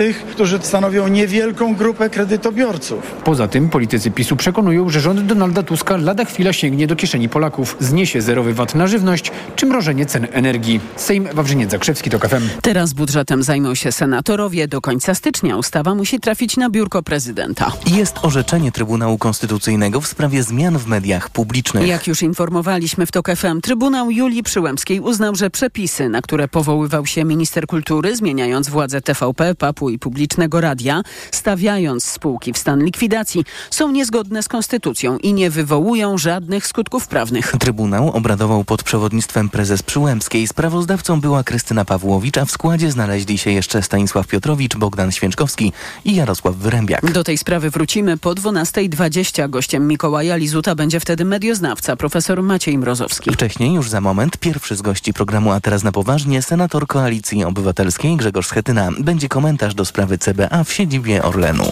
tych, którzy stanowią niewielką grupę kredytobiorców. Poza tym politycy PiSu przekonują, że rząd Donalda Tuska lada chwila sięgnie do kieszeni Polaków, zniesie zerowy VAT na żywność czy mrożenie cen energii. Sejm Wawrzyniec Zakrzewski to KFM. Teraz budżetem zajmą się senatorowie. Do końca stycznia ustawa musi trafić na biurko prezydenta. Jest orzeczenie Trybunału Konstytucyjnego w sprawie zmian w mediach publicznych. Jak już informowaliśmy w TOK FM, Trybunał Julii Przyłębskiej uznał, że przepisy, na które powoływał się minister kultury, zmieniając władzę TVP, PAP-u i publicznego radia, stawiając spółki w stan likwidacji, są niezgodne z konstytucją i nie wywołują żadnych skutków prawnych. Trybunał obradował pod przewodnictwem prezes Przyłębskiej. Sprawozdawcą była Krystyna Pawłowicz, a w składzie znaleźli się jeszcze Stanisław Piotrowicz, Bogdan Święczkowski i Jarosław Wyrębiak. Do tej sprawy wrócimy po 12.20. Gościem Mikołaja Lizuta będzie wtedy medioznawca profesor Maciej Mrozowski. Wcześniej, już za moment, pierwszy z gości programu A teraz na poważnie, senator Koalicji Obywatelskiej Grzegorz Schetyna. Będzie komentarz do sprawy CBA w siedzibie Orlenu.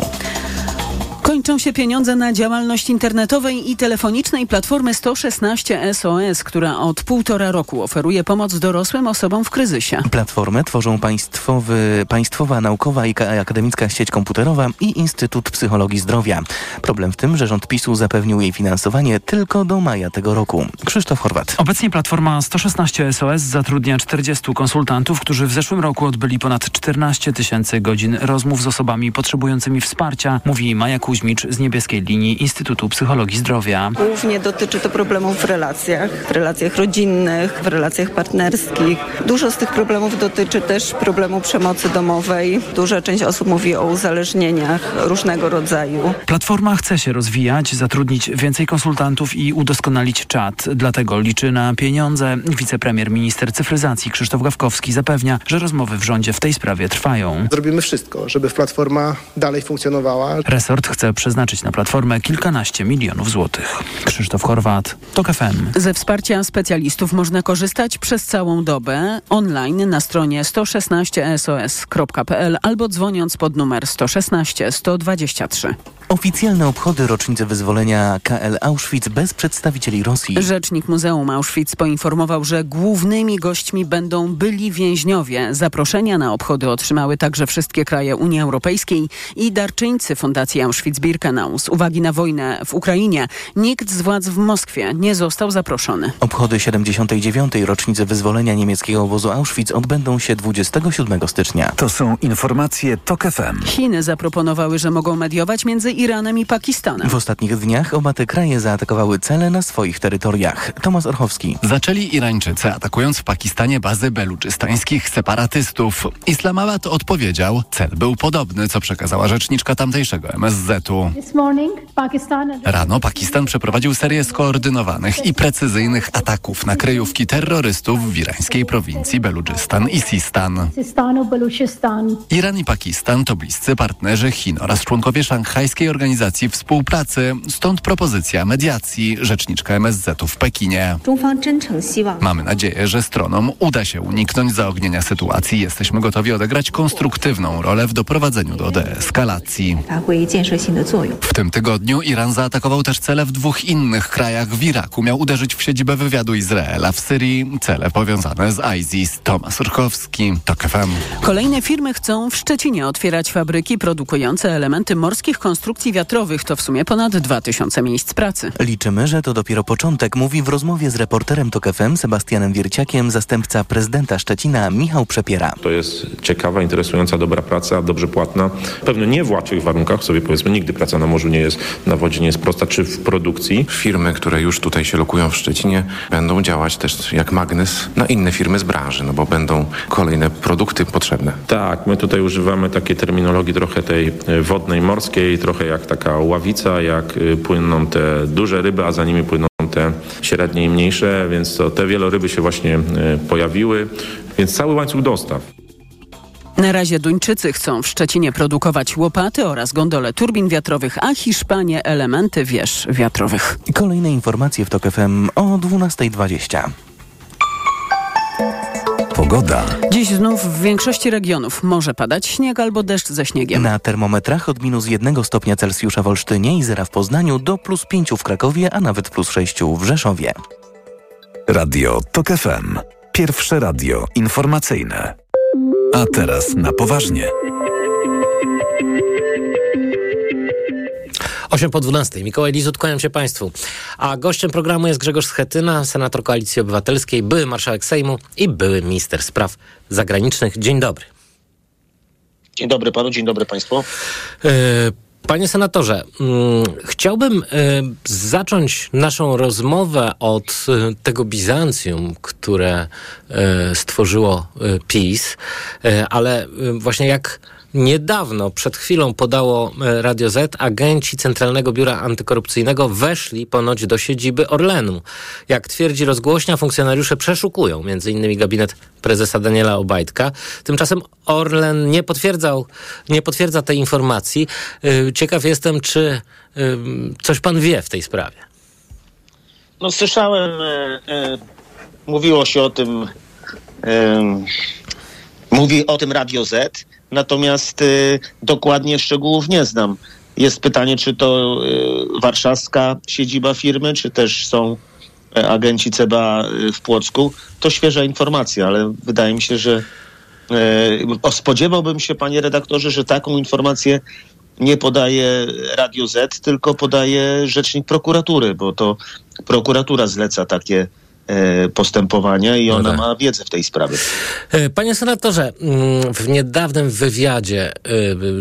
Kończą się pieniądze na działalność internetowej i telefonicznej platformy 116 SOS, która od półtora roku oferuje pomoc dorosłym osobom w kryzysie. Platformę tworzą państwowy, Państwowa Naukowa i Akademicka Sieć Komputerowa i Instytut Psychologii Zdrowia. Problem w tym, że rząd PiSu zapewnił jej finansowanie tylko do maja tego roku. Krzysztof Horwat. Obecnie platforma 116 SOS zatrudnia 40 konsultantów, którzy w zeszłym roku odbyli ponad 14 tysięcy godzin rozmów z osobami potrzebującymi wsparcia, mówi Maja Kuźmicz z niebieskiej linii Instytutu Psychologii Zdrowia. Głównie dotyczy to problemów w relacjach, w relacjach rodzinnych, w relacjach partnerskich. Dużo z tych problemów dotyczy też problemu przemocy domowej. Duża część osób mówi o uzależnieniach różnego rodzaju. Platforma chce się rozwijać, zatrudnić więcej konsultantów i udoskonalić czat. Dlatego liczy na pieniądze. Wicepremier minister cyfryzacji Krzysztof Gawkowski zapewnia, że rozmowy w rządzie w tej sprawie trwają. Zrobimy wszystko, żeby platforma dalej funkcjonowała. Resort chce przeznaczyć na platformę kilkanaście milionów złotych. Krzysztof Chorwat, TOK FM. Ze wsparcia specjalistów można korzystać przez całą dobę online na stronie 116sos.pl albo dzwoniąc pod numer 116 123. Oficjalne obchody rocznicy wyzwolenia KL Auschwitz bez przedstawicieli Rosji. Rzecznik Muzeum Auschwitz poinformował, że głównymi gośćmi będą byli więźniowie. Zaproszenia na obchody otrzymały także wszystkie kraje Unii Europejskiej i darczyńcy Fundacji Auschwitz-Birkenau. Z uwagi na wojnę w Ukrainie nikt z władz w Moskwie nie został zaproszony. Obchody 79. rocznicy wyzwolenia niemieckiego obozu Auschwitz odbędą się 27 stycznia. To są informacje TOK FM. Chiny zaproponowały, że mogą mediować między Iranem i Pakistanem. W ostatnich dniach oba te kraje zaatakowały cele na swoich terytoriach. Tomasz Orchowski. Zaczęli Irańczycy atakując w Pakistanie bazy beluczystańskich separatystów. Islamabad odpowiedział, cel był podobny, co przekazała rzeczniczka tamtejszego MSZ-u. Rano Pakistan przeprowadził serię skoordynowanych i precyzyjnych ataków na kryjówki terrorystów w irańskiej prowincji Beluczystan i Sistan. Iran i Pakistan to bliscy partnerzy Chin oraz członkowie szanghajskiej organizacji współpracy, stąd propozycja mediacji, rzeczniczka MSZ-u w Pekinie. Mamy nadzieję, że stronom uda się uniknąć zaognienia sytuacji. Jesteśmy gotowi odegrać konstruktywną rolę w doprowadzeniu do deeskalacji. W tym tygodniu Iran zaatakował też cele w dwóch innych krajach. W Iraku miał uderzyć w siedzibę wywiadu Izraela, w Syrii cele powiązane z ISIS. Tomasz Urkowski, TOK FM. Kolejne firmy chcą w Szczecinie otwierać fabryki produkujące elementy morskich konstrukcji wiatrowych. To w sumie ponad 2000 miejsc pracy. Liczymy, że to dopiero początek, mówi w rozmowie z reporterem TOK FM Sebastianem Wierciakiem zastępca prezydenta Szczecina Michał Przepiera. To jest ciekawa, interesująca, dobra praca, dobrze płatna. Pewno nie w łatwych warunkach, sobie powiedzmy, nigdy praca na morzu nie jest, na wodzie nie jest prosta, czy w produkcji. Firmy, które już tutaj się lokują w Szczecinie, będą działać też jak magnes na inne firmy z branży, no bo będą kolejne produkty potrzebne. Tak, my tutaj używamy takiej terminologii trochę tej wodnej, morskiej, trochę jak taka ławica, jak płyną te duże ryby, a za nimi płyną te średnie i mniejsze, więc to te wieloryby się właśnie pojawiły, więc cały łańcuch dostaw. Na razie Duńczycy chcą w Szczecinie produkować łopaty oraz gondole turbin wiatrowych, a Hiszpanie elementy wież wiatrowych. Kolejne informacje w TOK FM o 12.20. Pogoda. Dziś znów w większości regionów może padać śnieg albo deszcz ze śniegiem. Na termometrach od minus 1 stopnia Celsjusza w Olsztynie i zera w Poznaniu do plus 5 w Krakowie, a nawet plus 6 w Rzeszowie. Radio TOK FM. Pierwsze radio informacyjne. A teraz na poważnie. 8 po 12. Mikołaj Lizut, kłaniam się Państwu. A gościem programu jest Grzegorz Schetyna, senator Koalicji Obywatelskiej, były marszałek Sejmu i były minister spraw zagranicznych. Dzień dobry. Dzień dobry panu, dzień dobry państwu. E, panie senatorze, mm, chciałbym e, zacząć naszą rozmowę od e, tego Bizancjum, które stworzyło PiS, ale właśnie jak Niedawno, przed chwilą podało e, Radio Z, agenci Centralnego Biura Antykorupcyjnego weszli ponoć do siedziby Orlenu. Jak twierdzi rozgłośnia, funkcjonariusze przeszukują m.in. gabinet prezesa Daniela Obajtka. Tymczasem Orlen nie potwierdzał, nie potwierdza tej informacji. E, ciekaw jestem, czy e, coś pan wie w tej sprawie. No słyszałem, e, e, mówiło się o tym, e, mówi o tym Radio Z natomiast y, dokładnie szczegółów nie znam. Jest pytanie, czy to y, warszawska siedziba firmy, czy też są y, agenci CBA y, w Płocku. To świeża informacja, ale wydaje mi się, że y, spodziewałbym się, panie redaktorze, że taką informację nie podaje Radio Z, tylko podaje rzecznik prokuratury, bo to prokuratura zleca takie E, postępowania i ona no tak. ma wiedzę w tej sprawie. E, panie senatorze, mm, w niedawnym wywiadzie e,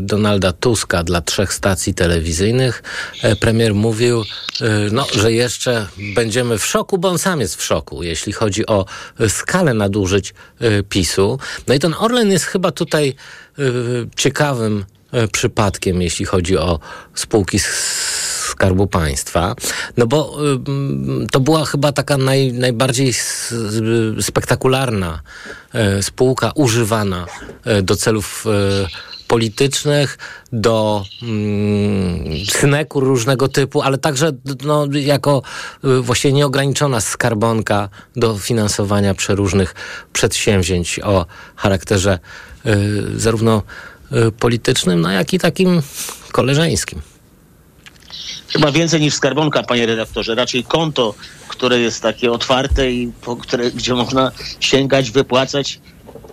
Donalda Tuska dla trzech stacji telewizyjnych premier mówił, no, że jeszcze będziemy w szoku, bo on sam jest w szoku, jeśli chodzi o skalę nadużyć PiSu. No i ten Orlen jest chyba tutaj ciekawym przypadkiem, jeśli chodzi o spółki Skarbu Państwa, no bo y, to była chyba taka naj, najbardziej spektakularna y, spółka używana y, do celów politycznych, do mm, synekur różnego typu, ale także no, jako właściwie nieograniczona skarbonka do finansowania przeróżnych przedsięwzięć o charakterze y, zarówno y, politycznym, no jak i takim koleżeńskim. Chyba więcej niż skarbonka, panie redaktorze. Raczej konto, które jest takie otwarte i po które, gdzie można sięgać, wypłacać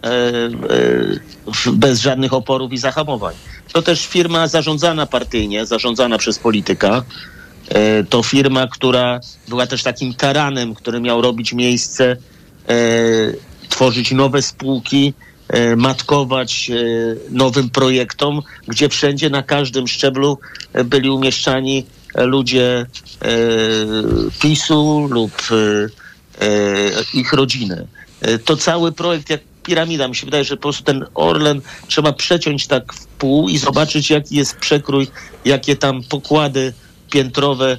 e, e, bez żadnych oporów i zahamowań. To też firma zarządzana partyjnie, zarządzana przez polityka. E, to firma, która była też takim taranem, który miał robić miejsce, e, tworzyć nowe spółki, e, matkować e, nowym projektom, gdzie wszędzie na każdym szczeblu byli umieszczani ludzie e, PiSu lub e, e, ich rodziny. To cały projekt jak piramida. Mi się wydaje, że po prostu ten Orlen trzeba przeciąć tak w pół i zobaczyć, jaki jest przekrój, jakie tam pokłady piętrowe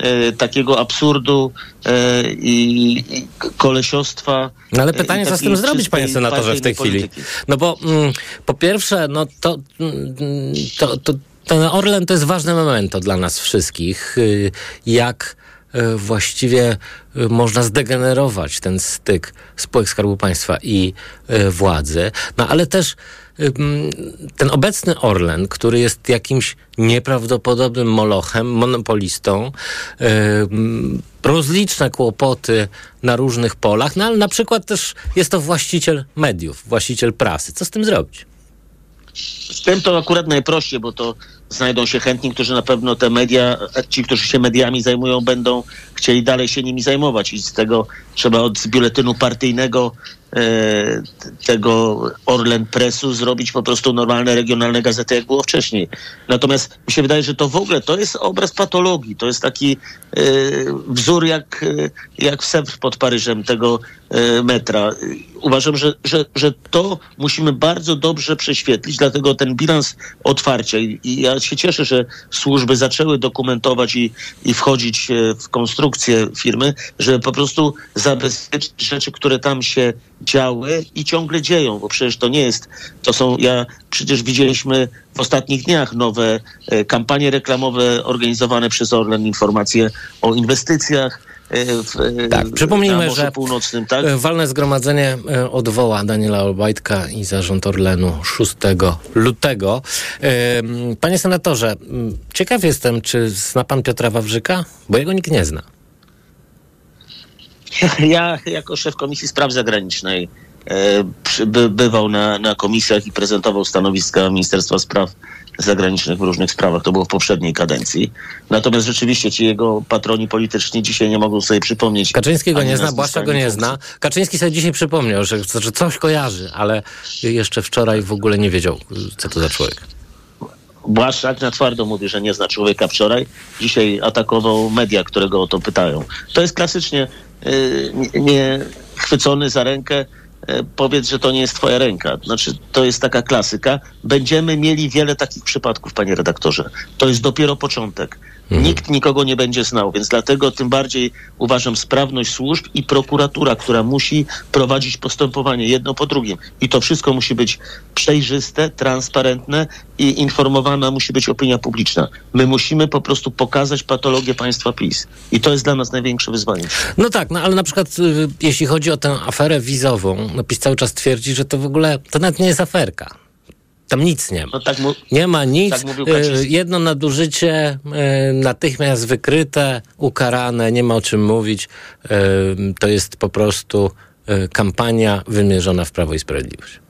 e, takiego absurdu e, i, i kolesiostwa. No ale pytanie, co z tym zrobić, panie senatorze, w tej chwili? No bo mm, po pierwsze, no to, mm, to, to ten Orlen to jest ważne momento dla nas wszystkich. Y, jak y, właściwie y, można zdegenerować ten styk spółek Skarbu Państwa i władzy. No ale też ten obecny Orlen, który jest jakimś nieprawdopodobnym molochem, monopolistą, rozliczne kłopoty na różnych polach, no ale na przykład też jest to właściciel mediów, właściciel prasy. Co z tym zrobić? Z tym to akurat najprościej, bo to znajdą się chętni, którzy na pewno te media, ci, którzy się mediami zajmują, będą chcieli dalej się nimi zajmować i z tego trzeba od biuletynu partyjnego E, tego Orlen Pressu zrobić po prostu normalne regionalne gazety, jak było wcześniej. Natomiast mi się wydaje, że to w ogóle to jest obraz patologii. To jest taki e, wzór jak, e, jak w Sewr pod Paryżem tego metra. Uważam, że, że, że to musimy bardzo dobrze prześwietlić, dlatego ten bilans otwarcia i, i ja się cieszę, że służby zaczęły dokumentować i, i wchodzić w konstrukcję firmy, żeby po prostu zabezpieczyć rzeczy, które tam się działy i ciągle dzieją, bo przecież to nie jest, to są, ja przecież widzieliśmy w ostatnich dniach nowe e, kampanie reklamowe organizowane przez Orlen, informacje o inwestycjach, e, w, e, tak, przypomnijmy, że Północnym, tak? walne zgromadzenie odwoła Daniela Obajtka i zarząd Orlenu 6 lutego. Panie senatorze, ciekaw jestem, czy zna pan Piotra Wawrzyka? Bo jego nikt nie zna. Ja jako szef Komisji Spraw Zagranicznej by, bywał na, na komisjach i prezentował stanowiska Ministerstwa Spraw zagranicznych w różnych sprawach. To było w poprzedniej kadencji. Natomiast rzeczywiście ci jego patroni polityczni dzisiaj nie mogą sobie przypomnieć. Kaczyński go ani nie zna, Błaszcza go nie zna. Kaczyński sobie dzisiaj przypomniał, że, że coś kojarzy, ale jeszcze wczoraj w ogóle nie wiedział, co to za człowiek. Błaszczak na twardo mówi, że nie zna człowieka wczoraj. Dzisiaj atakował media, które go o to pytają. To jest klasycznie y, nie- nie chwycony za rękę. Y, Powiedz, że to nie jest twoja ręka. Znaczy, to jest taka klasyka. Będziemy mieli wiele takich przypadków, panie redaktorze. To jest dopiero początek. Nikt nikogo nie będzie znał, więc dlatego tym bardziej uważam sprawność służb i prokuratura, która musi prowadzić postępowanie jedno po drugim. I to wszystko musi być przejrzyste, transparentne i informowana musi być opinia publiczna. My musimy po prostu pokazać patologię państwa PiS. I to jest dla nas największe wyzwanie. No tak, no ale na przykład y, jeśli chodzi o tę aferę wizową, no PiS cały czas twierdzi, że to w ogóle, to nawet nie jest aferka. Tam nic nie ma. No tak mu- Nie ma nic. Tak Kaczyński. jedno nadużycie y, natychmiast wykryte, ukarane, nie ma o czym mówić. Y, to jest po prostu kampania wymierzona w Prawo i Sprawiedliwość.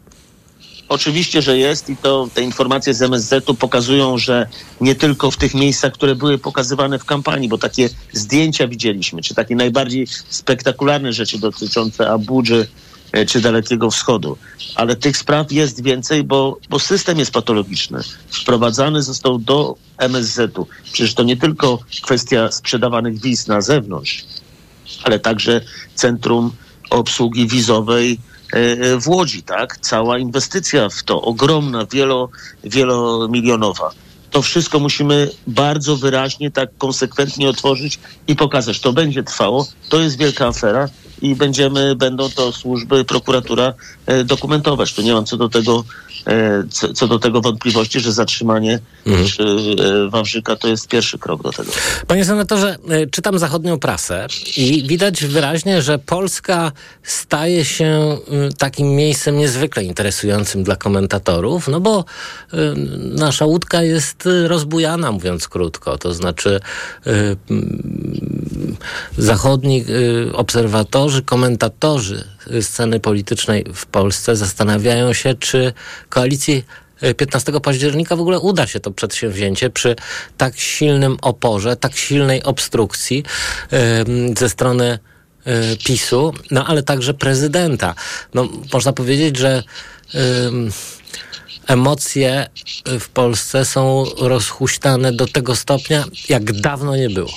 Oczywiście, że jest i to te informacje z MSZ-u pokazują, że nie tylko w tych miejscach, które były pokazywane w kampanii, bo takie zdjęcia widzieliśmy, czy takie najbardziej spektakularne rzeczy dotyczące Abudży e, czy Dalekiego Wschodu. Ale tych spraw jest więcej, bo, bo system jest patologiczny. Wprowadzany został do MSZ-u. Przecież to nie tylko kwestia sprzedawanych wiz na zewnątrz, ale także Centrum Obsługi Wizowej e, w Łodzi, tak? Cała inwestycja w to, ogromna, wielo, wielomilionowa. To wszystko musimy bardzo wyraźnie, tak konsekwentnie otworzyć i pokazać. To będzie trwało, to jest wielka afera i będziemy, będą to służby, prokuratura e, dokumentować. Tu nie mam co do tego, e, co, co do tego wątpliwości, że zatrzymanie czy, e, Wawrzyka to jest pierwszy krok do tego. Panie senatorze, czytam zachodnią prasę i widać wyraźnie, że Polska staje się y, takim miejscem niezwykle interesującym dla komentatorów, no bo nasza łódka jest rozbujana, mówiąc krótko. To znaczy mm, zachodni y, obserwatorzy, komentatorzy y, sceny politycznej w Polsce zastanawiają się, czy koalicji 15 października w ogóle uda się to przedsięwzięcie przy tak silnym oporze, tak silnej obstrukcji ze strony e, PiSu, no ale także prezydenta. No, można powiedzieć, że em, emocje w Polsce są rozhuśtane do tego stopnia, jak dawno nie było.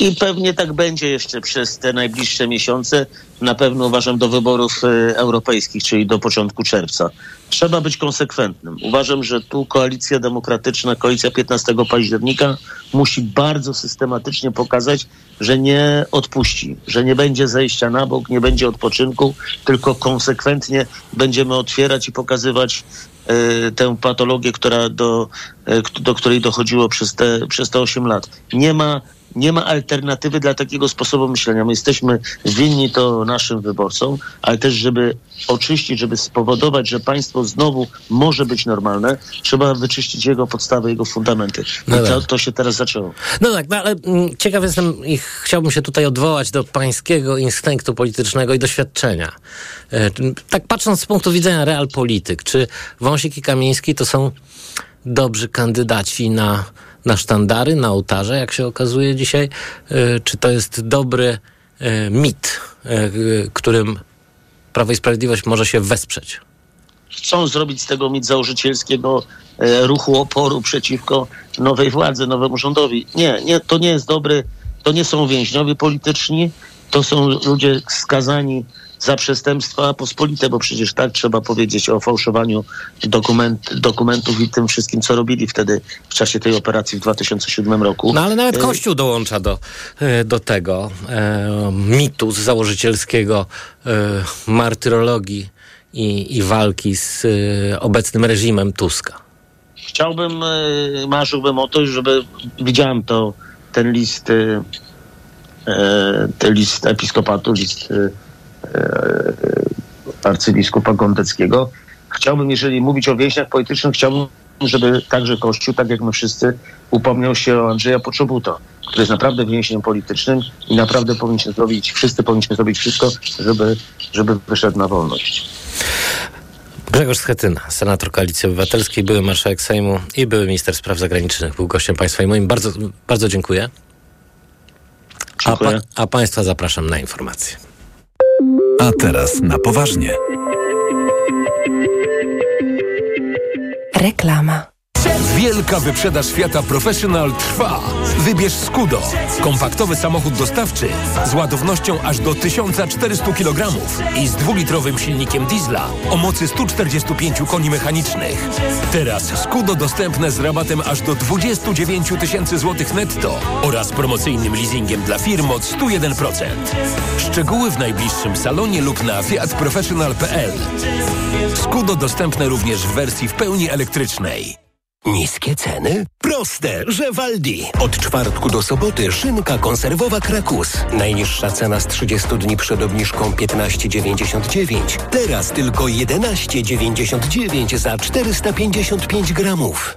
I pewnie tak będzie jeszcze przez te najbliższe miesiące. Na pewno uważam do wyborów e, europejskich, czyli do początku czerwca. Trzeba być konsekwentnym. Uważam, że tu koalicja demokratyczna, koalicja 15 października musi bardzo systematycznie pokazać, że nie odpuści, że nie będzie zejścia na bok, nie będzie odpoczynku, tylko konsekwentnie będziemy otwierać i pokazywać e, tę patologię, która do, e, do której dochodziło przez te, przez te 8 lat. Nie ma nie ma alternatywy dla takiego sposobu myślenia. My jesteśmy winni to naszym wyborcom, ale też, żeby oczyścić, żeby spowodować, że państwo znowu może być normalne, trzeba wyczyścić jego podstawy, jego fundamenty. I No to, tak. to się teraz zaczęło. No tak, no ale mm, ciekaw jestem i chciałbym się tutaj odwołać do pańskiego instynktu politycznego i doświadczenia. E, Tak patrząc z punktu widzenia realpolityk, czy Wąsik i Kamiński to są dobrzy kandydaci na, na sztandary, na ołtarze, jak się okazuje dzisiaj? E, Czy to jest dobry e, mit, e, którym Prawo i Sprawiedliwość może się wesprzeć? Chcą zrobić z tego mit założycielskiego ruchu oporu przeciwko nowej władzy, nowemu rządowi. Nie, nie, to nie jest dobry, to nie są więźniowie polityczni, to są ludzie skazani za przestępstwa pospolite, bo przecież tak trzeba powiedzieć o fałszowaniu dokument, dokumentów i tym wszystkim, co robili wtedy w czasie tej operacji w 2007 roku. No ale nawet E, Kościół dołącza do, e, do tego e, mitu z założycielskiego e, martyrologii i, i walki z e, obecnym reżimem Tuska. Chciałbym, e, marzyłbym o to, żeby widziałem to, ten list, ten list episkopatu, list arcybiskupa Gondeckiego. Chciałbym, jeżeli mówić o więźniach politycznych, chciałbym, żeby także Kościół, tak jak my wszyscy, upomniał się o Andrzeja Poczobuta, który jest naprawdę więźniem politycznym i naprawdę powinniśmy zrobić, wszyscy powinniśmy zrobić wszystko, żeby, żeby wyszedł na wolność. Grzegorz Schetyna, senator Koalicji Obywatelskiej, były marszałek Sejmu i były minister spraw zagranicznych, był gościem państwa i moim. Bardzo, bardzo dziękuję. A, pa, a państwa zapraszam na informacje. A teraz na poważnie. Reklama. Wielka wyprzedaż Fiata Professional trwa. Wybierz Skudo. Kompaktowy samochód dostawczy z ładownością aż do 1400 kg i z dwulitrowym silnikiem diesla o mocy 145 koni mechanicznych. Teraz Skudo dostępne z rabatem aż do 29 tysięcy złotych netto oraz promocyjnym leasingiem dla firm od 101%. Szczegóły w najbliższym salonie lub na fiatprofessional.pl. Skudo dostępne również w wersji w pełni elektrycznej. Niskie ceny? Proste, że Waldi. Od czwartku do soboty szynka konserwowa Krakus. Najniższa cena z 30 dni przed obniżką 15,99. Teraz tylko 11,99 za 455 gramów.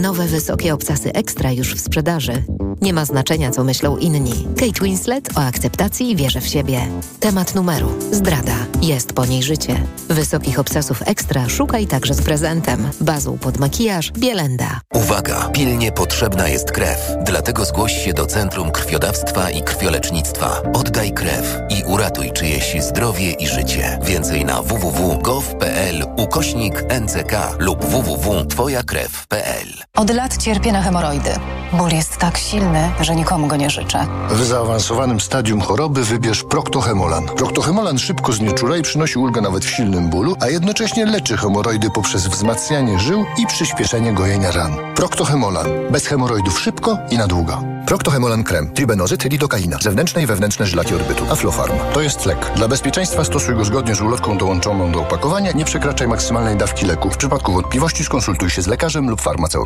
Nowe wysokie obcasy ekstra już w sprzedaży. Nie ma znaczenia, co myślą inni. Kate Winslet o akceptacji i wierze w siebie. Temat numeru. Zdrada. Jest po niej życie. Wysokich obcasów ekstra szukaj także z prezentem. Bazą pod makijaż Bielenda. Uwaga! Pilnie potrzebna jest krew. Dlatego zgłoś się do Centrum Krwiodawstwa i Krwiolecznictwa. Oddaj krew i uratuj czyjeś zdrowie i życie. Więcej na www.gov.pl ukośnik NCK lub www.twojakrew.pl Od lat cierpię na hemoroidy. Ból jest tak silny, że nikomu go nie życzę. W zaawansowanym stadium choroby wybierz Proctohemolan. Proctohemolan szybko znieczula i przynosi ulgę nawet w silnym bólu, a jednocześnie leczy hemoroidy poprzez wzmacnianie żył i przyspieszenie gojenia ran. Proctohemolan. Bez hemoroidów szybko i na długo. Proctohemolan krem. Tribenozyt, lidokaina. Zewnętrzne i wewnętrzne żylaki orbytu. Aflofarm. To jest lek. Dla bezpieczeństwa stosuj go zgodnie z ulotką dołączoną do opakowania. Nie przekraczaj maksymalnej dawki leku. W przypadku wątpliwości skonsultuj się z lekarzem lub farmaceutą.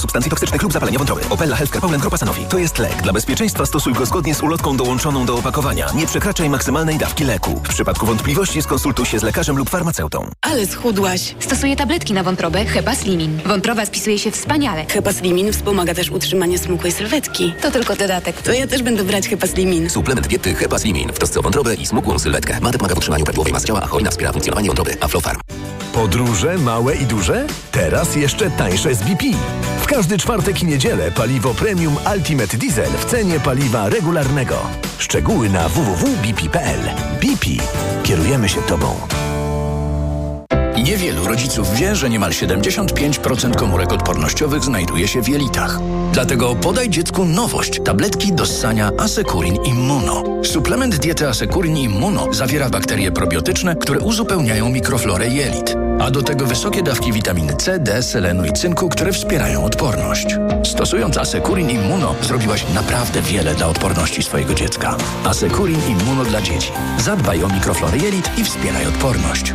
substancji toksycznych lub zapalenie wątroby. Opella Healthcare Poland Grupa Sanofi. To jest lek. Dla bezpieczeństwa stosuj go zgodnie z ulotką dołączoną do opakowania. Nie przekraczaj maksymalnej dawki leku. W przypadku wątpliwości skonsultuj się z lekarzem lub farmaceutą. Ale schudłaś. Stosuję tabletki na wątrobę Hepa Slimin. Wątroba spisuje się wspaniale. Hepa Slimin wspomaga też utrzymanie smukłej sylwetki. To tylko dodatek. To ja też będę brać Hepa Slimin. Suplement diety Hepa Slimin w trosce o wątrobę i smukłą sylwetkę. Ma pomaga w utrzymaniu prawidłowej masy ciała, a hojna wspiera funkcjonowanie wątroby. Aflofarm. Podróże małe i duże? Teraz jeszcze tańsze z BP. Każdy czwartek i niedzielę paliwo premium Ultimate Diesel w cenie paliwa regularnego. Szczegóły na www.bp.pl. BP. Kierujemy się Tobą. Niewielu rodziców wie, że niemal 75% komórek odpornościowych znajduje się w jelitach. Dlatego podaj dziecku nowość. Tabletki do ssania Asekurin Immuno. Suplement diety Asekurin Immuno zawiera bakterie probiotyczne, które uzupełniają mikroflorę jelit. A do tego wysokie dawki witaminy C, D, selenu i cynku, które wspierają odporność. Stosując Asekurin Immuno zrobiłaś naprawdę wiele dla odporności swojego dziecka. Asekurin Immuno dla dzieci. Zadbaj o mikroflorę jelit i wspieraj odporność.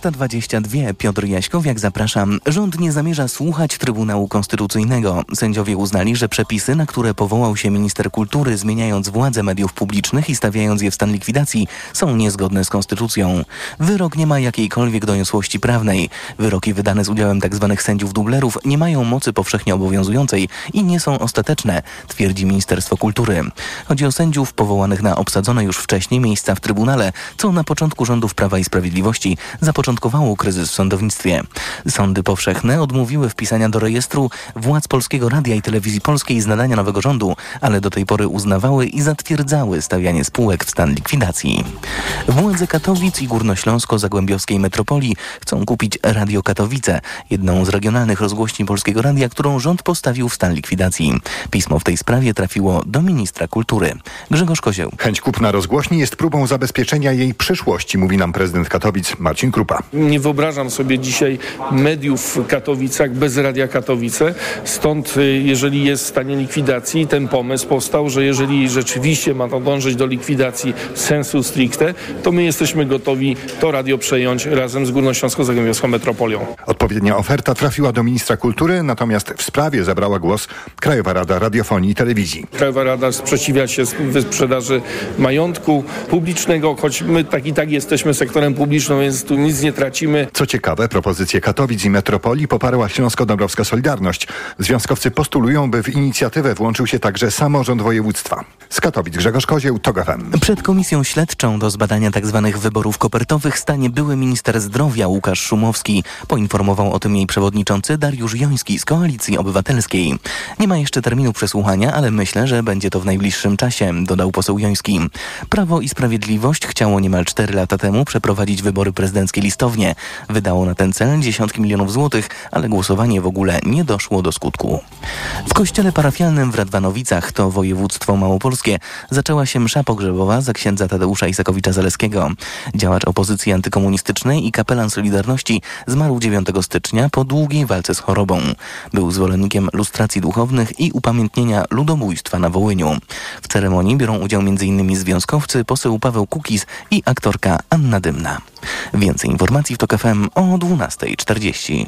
12.22 Piotr Jaśkowiak zapraszam. Rząd nie zamierza słuchać Trybunału Konstytucyjnego. Sędziowie uznali, że przepisy, na które powołał się minister kultury, zmieniając władzę mediów publicznych i stawiając je w stan likwidacji, są niezgodne z konstytucją. Wyrok nie ma jakiejkolwiek doniosłości prawnej. Wyroki wydane z udziałem tzw. Tak sędziów dublerów nie mają mocy powszechnie obowiązującej i nie są ostateczne, twierdzi Ministerstwo Kultury. Chodzi o sędziów powołanych na obsadzone już wcześniej miejsca w Trybunale, co na początku rządów Prawa i Sprawiedliwości zapoczątkowało zapoczątkowało kryzys w sądownictwie. Sądy powszechne odmówiły wpisania do rejestru władz Polskiego Radia i Telewizji Polskiej z nadania nowego rządu, ale do tej pory uznawały i zatwierdzały stawianie spółek w stan likwidacji. Władze Katowic i Górnośląsko-Zagłębiowskiej Metropolii chcą kupić Radio Katowice, jedną z regionalnych rozgłośni Polskiego Radia, którą rząd postawił w stan likwidacji. Pismo w tej sprawie trafiło do ministra kultury. Grzegorz Kozieł. Chęć kupna rozgłośni jest próbą zabezpieczenia jej przyszłości, mówi nam prezydent Katowic Marcin Krupa. Nie wyobrażam sobie dzisiaj mediów w Katowicach bez Radia Katowice. Stąd, y, jeżeli jest w stanie likwidacji, ten pomysł powstał, że jeżeli rzeczywiście ma to dążyć do likwidacji sensu stricte, to my jesteśmy gotowi to radio przejąć razem z Górnośląsko-Zagłębiowską Metropolią. Odpowiednia oferta trafiła do ministra kultury, natomiast w sprawie zabrała głos Krajowa Rada Radiofonii i Telewizji. Krajowa Rada sprzeciwia się wyprzedaży majątku publicznego, choć my tak i tak jesteśmy sektorem publicznym, więc tu nic nie tracimy. Co ciekawe, propozycje Katowic i Metropolii poparła Śląsko-Dąbrowska Solidarność. Związkowcy postulują, by w inicjatywę włączył się także samorząd województwa. Z Katowic Grzegorz Kozieł, TOG FM. Przed komisją śledczą do zbadania tzw. Tak wyborów kopertowych stanie były minister zdrowia Łukasz Szumowski. Poinformował o tym jej przewodniczący Dariusz Joński z Koalicji Obywatelskiej. Nie ma jeszcze terminu przesłuchania, ale myślę, że będzie to w najbliższym czasie, dodał poseł Joński. Prawo i Sprawiedliwość chciało niemal 4 lata temu przeprowadzić wybory prezydenckie listownie. Wydało na ten cel dziesiątki milionów złotych, ale głosowanie w ogóle nie doszło do skutku. W kościele parafialnym w Radwanowicach, to województwo małopolskie, zaczęła się msza pogrzebowa za księdza Tadeusza Isakowicza-Zaleskiego. Działacz opozycji antykomunistycznej i kapelan Solidarności zmarł 9 stycznia po długiej walce z chorobą. Był zwolennikiem lustracji duchownych i upamiętnienia ludobójstwa na Wołyniu. W ceremonii biorą udział m.in. związkowcy, poseł Paweł Kukiz i aktorka Anna Dymna. Więcej informacji w TOK FM o 12.40.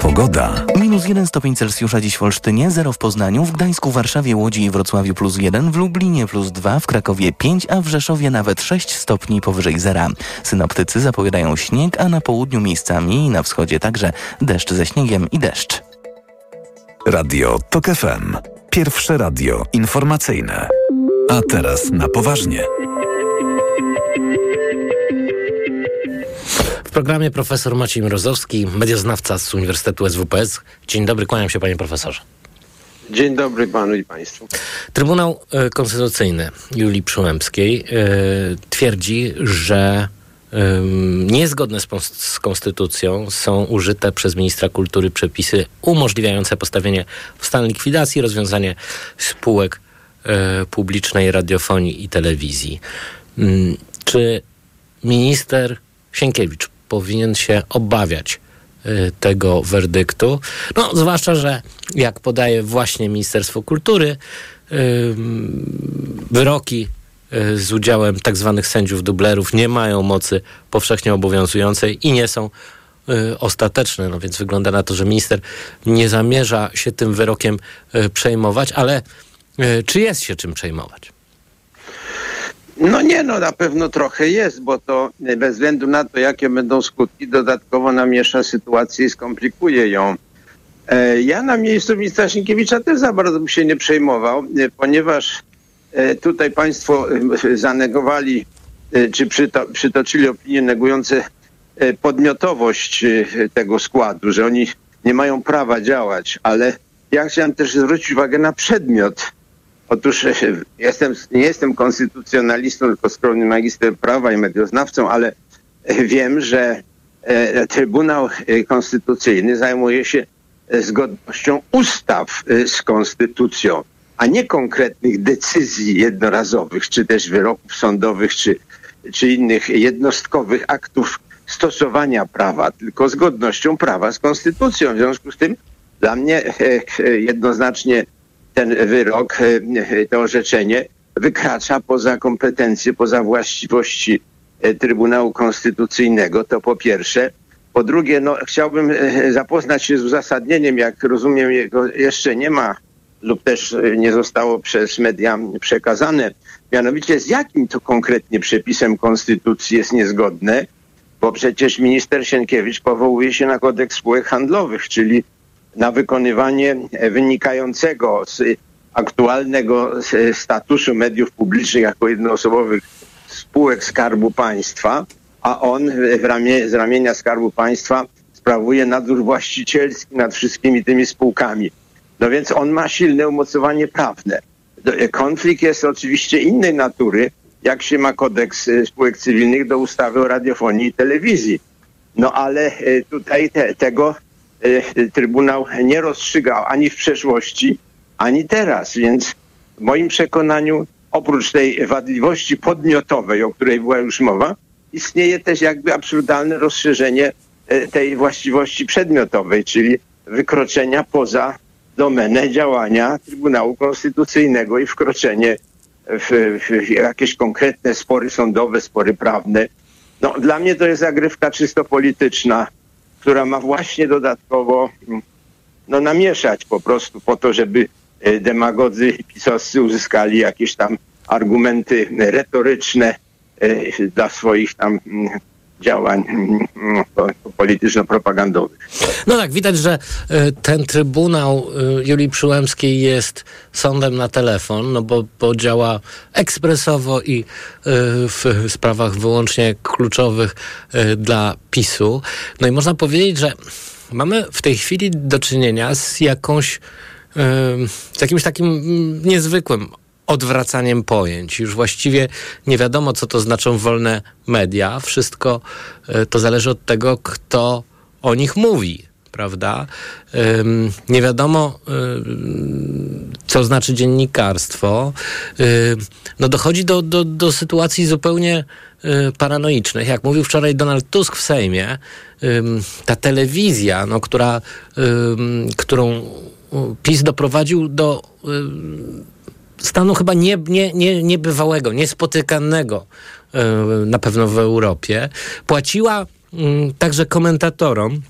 Pogoda. Minus 1 stopień Celsjusza dziś w Olsztynie, 0 w Poznaniu, w Gdańsku, Warszawie, Łodzi i Wrocławiu plus 1, w Lublinie plus 2, w Krakowie 5, a w Rzeszowie nawet 6 stopni powyżej zera. Synoptycy zapowiadają śnieg, a na południu miejscami i na wschodzie także deszcz ze śniegiem i deszcz. Radio TOK FM. Pierwsze radio informacyjne. A teraz na poważnie. W programie profesor Maciej Mrozowski, medioznawca z Uniwersytetu SWPS. Dzień dobry, kłaniam się panie profesorze. Dzień dobry panu i państwu. Trybunał e, Konstytucyjny Julii Przyłębskiej e, twierdzi, że niezgodne z, z, konstytucją są użyte przez ministra kultury przepisy umożliwiające postawienie w stan likwidacji rozwiązanie spółek e, publicznej radiofonii i telewizji. Mm, czy minister Sienkiewicz powinien się obawiać y, tego werdyktu. No, zwłaszcza, że jak podaje właśnie Ministerstwo Kultury, wyroki y, z udziałem tak zwanych sędziów dublerów nie mają mocy powszechnie obowiązującej i nie są y, ostateczne. No więc wygląda na to, że minister nie zamierza się tym wyrokiem przejmować, ale czy jest się czym przejmować? No nie, no na pewno trochę jest, bo to bez względu na to, jakie będą skutki, dodatkowo namiesza sytuację i skomplikuje ją. E, ja na miejscu ministra Sienkiewicza też za bardzo bym się nie przejmował, e, ponieważ e, tutaj państwo zanegowali, czy przyto, przytoczyli opinie negujące podmiotowość tego składu, że oni nie mają prawa działać, ale ja chciałem też zwrócić uwagę na przedmiot Otóż e, jestem, nie jestem konstytucjonalistą, tylko skromnym magistrem prawa i medioznawcą, ale e, wiem, że e, Trybunał Konstytucyjny zajmuje się zgodnością ustaw z konstytucją, a nie konkretnych decyzji jednorazowych, czy też wyroków sądowych, czy, czy innych jednostkowych aktów stosowania prawa, tylko zgodnością prawa z konstytucją. W związku z tym dla mnie jednoznacznie ten wyrok, e, to orzeczenie wykracza poza kompetencje, poza właściwości e, Trybunału Konstytucyjnego, to po pierwsze. Po drugie, no, chciałbym e, zapoznać się z uzasadnieniem, jak rozumiem, jego jeszcze nie ma lub też nie zostało przez media przekazane. Mianowicie z jakim to konkretnie przepisem Konstytucji jest niezgodne, bo przecież minister Sienkiewicz powołuje się na kodeks spółek handlowych, czyli na wykonywanie wynikającego z aktualnego statusu mediów publicznych jako jednoosobowych spółek Skarbu Państwa a on w ramie, z ramienia Skarbu Państwa sprawuje nadzór właścicielski nad wszystkimi tymi spółkami. No więc on ma silne umocowanie prawne. Konflikt jest oczywiście innej natury, jak się ma kodeks e, spółek cywilnych do ustawy o radiofonii i telewizji. No ale e, tutaj te, tego e, Trybunał nie rozstrzygał ani w przeszłości, ani teraz, więc w moim przekonaniu oprócz tej wadliwości podmiotowej, o której była już mowa, istnieje też jakby absurdalne rozszerzenie tej właściwości przedmiotowej, czyli wykroczenia poza domenę działania Trybunału Konstytucyjnego i wkroczenie w, w jakieś konkretne spory sądowe, spory prawne. No, dla mnie to jest zagrywka czysto polityczna, która ma właśnie dodatkowo no, namieszać po prostu po to, żeby e, demagodzy pisowscy uzyskali jakieś tam argumenty retoryczne e, dla swoich tam działań mm, polityczno-propagandowych. No tak, widać, że e, ten Trybunał e, Julii Przyłębskiej jest sądem na telefon, no bo, bo działa ekspresowo i e, w sprawach wyłącznie kluczowych dla PiSu. No i można powiedzieć, że mamy w tej chwili do czynienia z jakąś z jakimś takim mm, niezwykłym odwracaniem pojęć. Już właściwie nie wiadomo, co to znaczą wolne media. Wszystko e, to zależy od tego, kto o nich mówi. Prawda? Nie wiadomo, co znaczy dziennikarstwo. No dochodzi do, do, do sytuacji zupełnie e, paranoicznych. Jak mówił wczoraj Donald Tusk w Sejmie, ta telewizja, no, która, którą PiS doprowadził do stanu chyba nie, nie, nie, niebywałego, niespotykanego e, na pewno w Europie, płaciła mm, także komentatorom,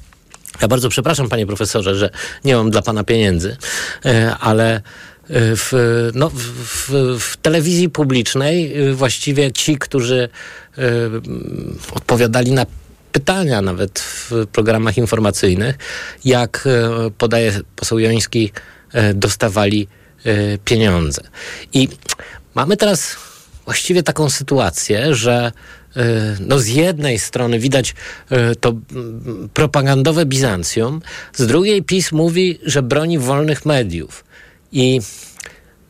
ja bardzo przepraszam, panie profesorze, że nie mam dla pana pieniędzy, e, ale e, w, no, w, w, telewizji publicznej właściwie ci, którzy odpowiadali na pytania nawet w programach informacyjnych, jak podaje poseł Joński, dostawali pieniądze. I mamy teraz właściwie taką sytuację, że y, no z jednej strony widać y, to mm, propagandowe Bizancjum, z drugiej PiS mówi, że broni wolnych mediów. I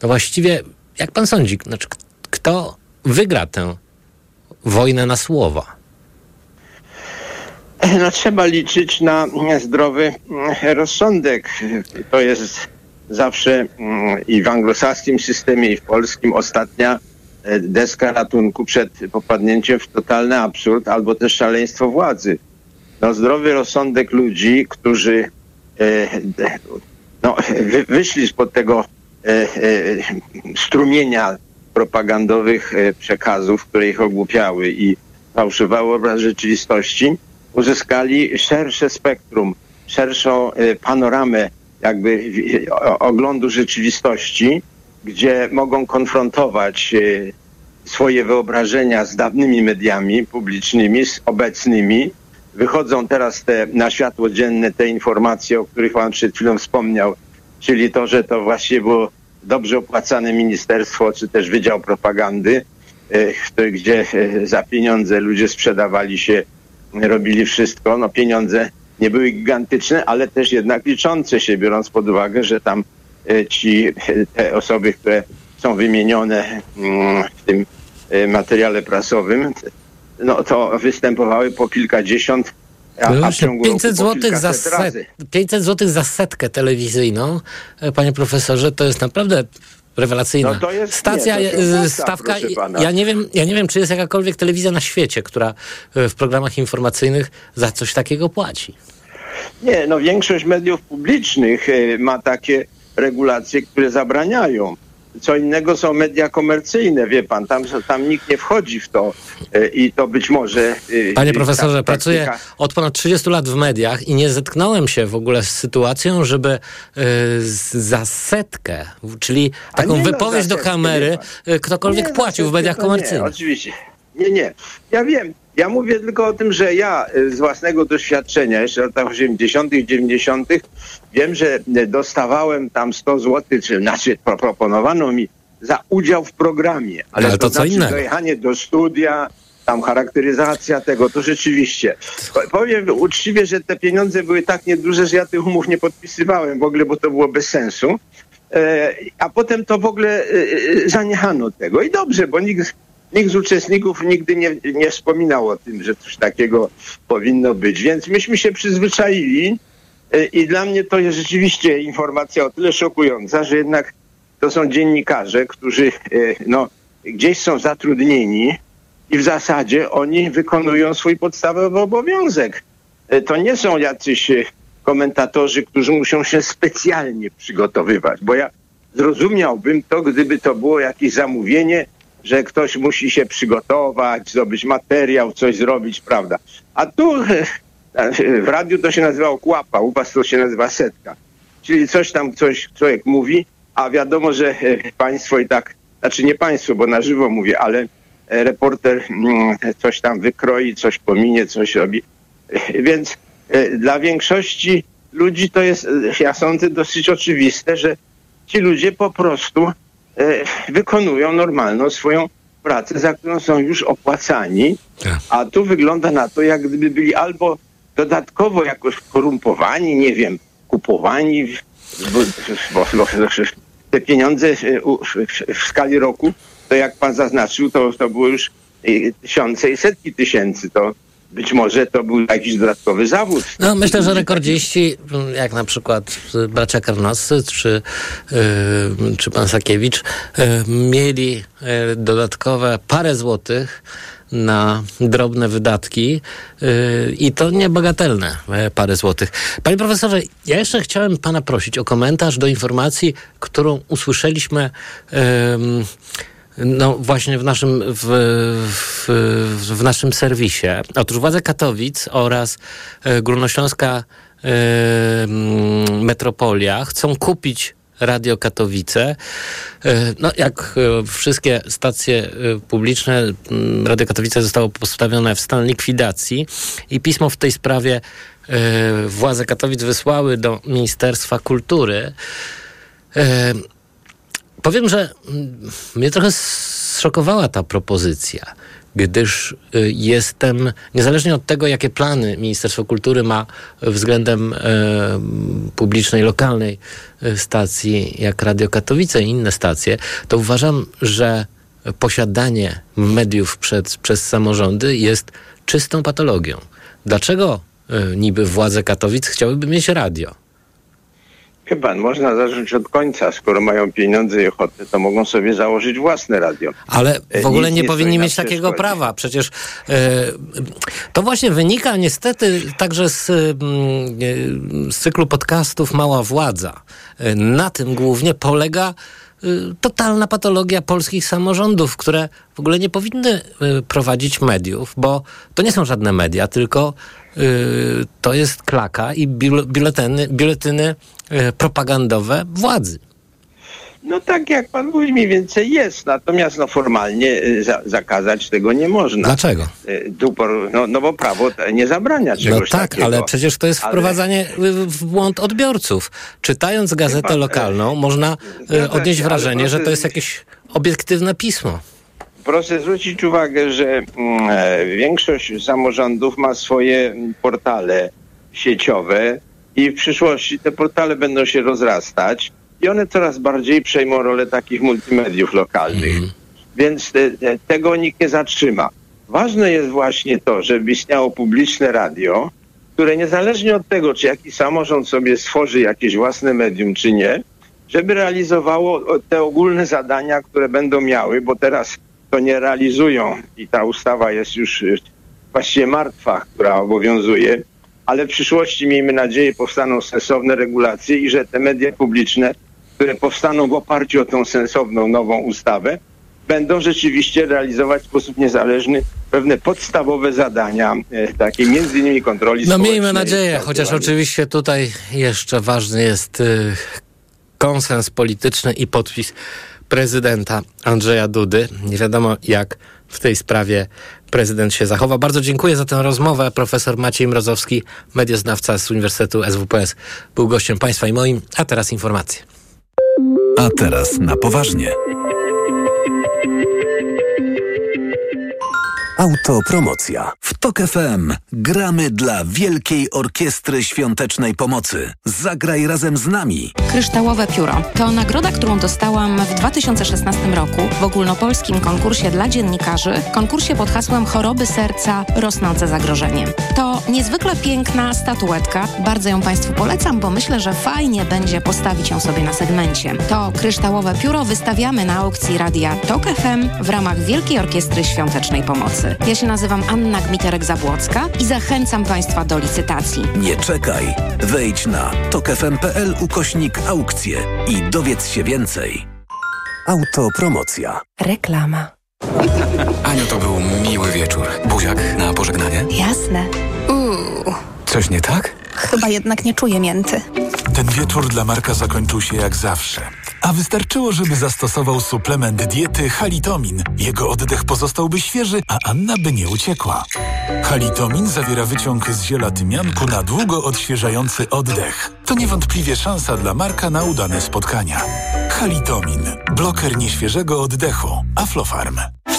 no właściwie, jak pan sądzi, znaczy, kto wygra tę wojnę na słowa? No, trzeba liczyć na zdrowy rozsądek. To jest zawsze mm, i w anglosaskim systemie, i w polskim ostatnia e, deska ratunku przed popadnięciem w totalny absurd albo też szaleństwo władzy. No, zdrowy rozsądek ludzi, którzy e, no, wyszli spod tego e, strumienia propagandowych przekazów, które ich ogłupiały i fałszowały obraz rzeczywistości, uzyskali szersze spektrum, szerszą panoramę jakby oglądu rzeczywistości, gdzie mogą konfrontować e, swoje wyobrażenia z dawnymi mediami publicznymi, z obecnymi. Wychodzą teraz te na światło dzienne te informacje, o których Pan przed chwilą wspomniał, czyli to, że to właściwie było dobrze opłacane ministerstwo, czy też Wydział Propagandy, e, gdzie e, za pieniądze ludzie sprzedawali się, robili wszystko. No pieniądze nie były gigantyczne, ale też jednak liczące się, biorąc pod uwagę, że tam e, ci, e, te osoby, które są wymienione mm, w tym e, materiale prasowym, no to występowały po kilkadziesiąt a, a w ciągu 500 zł za set, 500 zł za setkę telewizyjną, panie profesorze, to jest naprawdę rewelacyjna. No jest, Stacja, nie, jest stawka. Ja nie, wiem, ja nie wiem, czy jest jakakolwiek telewizja na świecie, która w programach informacyjnych za coś takiego płaci. Nie, no większość mediów publicznych e, ma takie regulacje, które zabraniają. Co innego są media komercyjne, wie pan, tam, tam nikt nie wchodzi w to e, i to być może... E, Panie profesorze, ta, pracuję od ponad 30 lat w mediach i nie zetknąłem się w ogóle z sytuacją, żeby za setkę, czyli taką nie, no, wypowiedź do kamery, ktokolwiek nie, płacił w mediach komercyjnych. Nie, oczywiście. Nie, nie. Ja wiem, ja mówię tylko o tym, że ja y, z własnego doświadczenia, jeszcze w latach 80., 90., wiem, że dostawałem tam 100 zł, czy znaczy proponowano mi za udział w programie. Ale, ale to, to co znaczy innego. dojechanie do studia, tam charakteryzacja tego, to rzeczywiście. Powiem uczciwie, że te pieniądze były tak nieduże, że ja tych umów nie podpisywałem w ogóle, bo to było bez sensu. E, a potem to w ogóle e, zaniechano tego. I dobrze, bo nikt, nikt z uczestników nigdy nie, nie wspominał o tym, że coś takiego powinno być. Więc myśmy się przyzwyczaili i dla mnie to jest rzeczywiście informacja o tyle szokująca, że jednak to są dziennikarze, którzy no, gdzieś są zatrudnieni i w zasadzie oni wykonują swój podstawowy obowiązek. To nie są jacyś komentatorzy, którzy muszą się specjalnie przygotowywać, bo ja zrozumiałbym to, gdyby to było jakieś zamówienie, że ktoś musi się przygotować, zrobić materiał, coś zrobić, prawda? A tu w radiu to się nazywa okłapa, u was to się nazywa setka. Czyli coś tam coś człowiek mówi, a wiadomo, że państwo i tak, znaczy nie państwo, bo na żywo mówię, ale reporter mm, coś tam wykroi, coś pominie, coś robi. Więc E, dla większości ludzi to jest, e, ja sądzę, dosyć oczywiste, że ci ludzie po prostu e, wykonują normalną swoją pracę, za którą są już opłacani, tak. a tu wygląda na to, jak gdyby byli albo dodatkowo jakoś korumpowani, nie wiem, kupowani, bo, bo, bo te pieniądze w, w, skali roku, to jak pan zaznaczył, to, to było już tysiące i setki tysięcy. To być może to był jakiś dodatkowy zawód. No, myślę, że rekordziści, jak na przykład bracia Karnoscy czy, yy, czy pan Sakiewicz, yy, mieli yy, dodatkowe parę złotych na drobne wydatki i to niebagatelne yy, parę złotych. Panie profesorze, ja jeszcze chciałem pana prosić o komentarz do informacji, którą usłyszeliśmy yy, no właśnie w naszym, w, w, w naszym serwisie. Otóż władze Katowic oraz e, Górnośląska e, Metropolia chcą kupić Radio Katowice. E, no, jak wszystkie stacje publiczne, Radio Katowice zostało postawione w stan likwidacji i pismo w tej sprawie władze Katowic wysłały do Ministerstwa Kultury. Powiem, że mm, mnie trochę zszokowała ta propozycja, gdyż y, jestem, niezależnie od tego, jakie plany Ministerstwo Kultury ma względem e, publicznej, lokalnej e, stacji, jak Radio Katowice i inne stacje, to uważam, że posiadanie mediów przed, przez samorządy jest czystą patologią. Dlaczego e, niby władze Katowic chciałyby mieć radio? Chyba można zacząć od końca. Skoro mają pieniądze i ochotę, to mogą sobie założyć własne radio. Ale w ogóle Nic nie, nie powinni mieć takiego prawa. Przecież e, to właśnie wynika niestety także z, e, z cyklu podcastów Mała Władza. E, na tym głównie polega e, totalna patologia polskich samorządów, które w ogóle nie powinny e, prowadzić mediów, bo to nie są żadne media, tylko to jest klaka i biuletyny, biuletyny propagandowe władzy. No tak jak pan mówi, mniej więcej jest. Natomiast no, formalnie y, za, zakazać tego nie można. Dlaczego? No, no bo prawo nie zabrania czegoś No tak, takiego. ale przecież to jest wprowadzanie ale... w błąd odbiorców. Czytając gazetę Chyba, lokalną, można odnieść wrażenie, że to jest jakieś obiektywne pismo. Proszę zwrócić uwagę, że mm, e, większość samorządów ma swoje portale sieciowe i w przyszłości te portale będą się rozrastać i one coraz bardziej przejmą rolę takich multimediów lokalnych. Mm. Więc te, te, tego nikt nie zatrzyma. Ważne jest właśnie to, żeby istniało publiczne radio, które niezależnie od tego, czy jakiś samorząd sobie stworzy jakieś własne medium, czy nie, żeby realizowało te ogólne zadania, które będą miały, bo teraz to nie realizują i ta ustawa jest już y, właściwie martwa, która obowiązuje, ale w przyszłości miejmy nadzieję powstaną sensowne regulacje i że te media publiczne, które powstaną w oparciu o tą sensowną nową ustawę, będą rzeczywiście realizować w sposób niezależny pewne podstawowe zadania, e, takie między innymi kontroli No miejmy nadzieję, chociaż oczywiście tutaj jeszcze ważny jest y, konsens polityczny i podpis prezydenta Andrzeja Dudy. Nie wiadomo, jak w tej sprawie prezydent się zachowa. Bardzo dziękuję za tę rozmowę. Profesor Maciej Mrozowski, medioznawca z Uniwersytetu SWPS, był gościem państwa i moim. A teraz informacje. A teraz na poważnie. Autopromocja. W TOK FM gramy dla Wielkiej Orkiestry Świątecznej Pomocy. Zagraj razem z nami. Kryształowe Pióro to nagroda, którą dostałam w 2016 roku w ogólnopolskim konkursie dla dziennikarzy, konkursie pod hasłem Choroby serca rosnące zagrożenie. To niezwykle piękna statuetka. Bardzo ją Państwu polecam, bo myślę, że fajnie będzie postawić ją sobie na segmencie. To kryształowe pióro wystawiamy na aukcji radia TOK FM w ramach Wielkiej Orkiestry Świątecznej Pomocy. Ja się nazywam Anna Gmiterek-Zabłocka i zachęcam Państwa do licytacji. Nie czekaj. Wejdź na tokefm.pl ukośnik aukcje i dowiedz się więcej. Autopromocja. Reklama. Aniu, to był miły wieczór. Buziak na pożegnanie? Jasne. Uuu, Coś nie tak? Chyba jednak nie czuję mięty. Ten wieczór dla Marka zakończył się jak zawsze. A wystarczyło, żeby zastosował suplement diety halitomin. Jego oddech pozostałby świeży, a Anna by nie uciekła. Halitomin zawiera wyciąg z ziela tymianku na długo odświeżający oddech. To niewątpliwie szansa dla Marka na udane spotkania. Halitomin. Bloker nieświeżego oddechu. Aflofarm.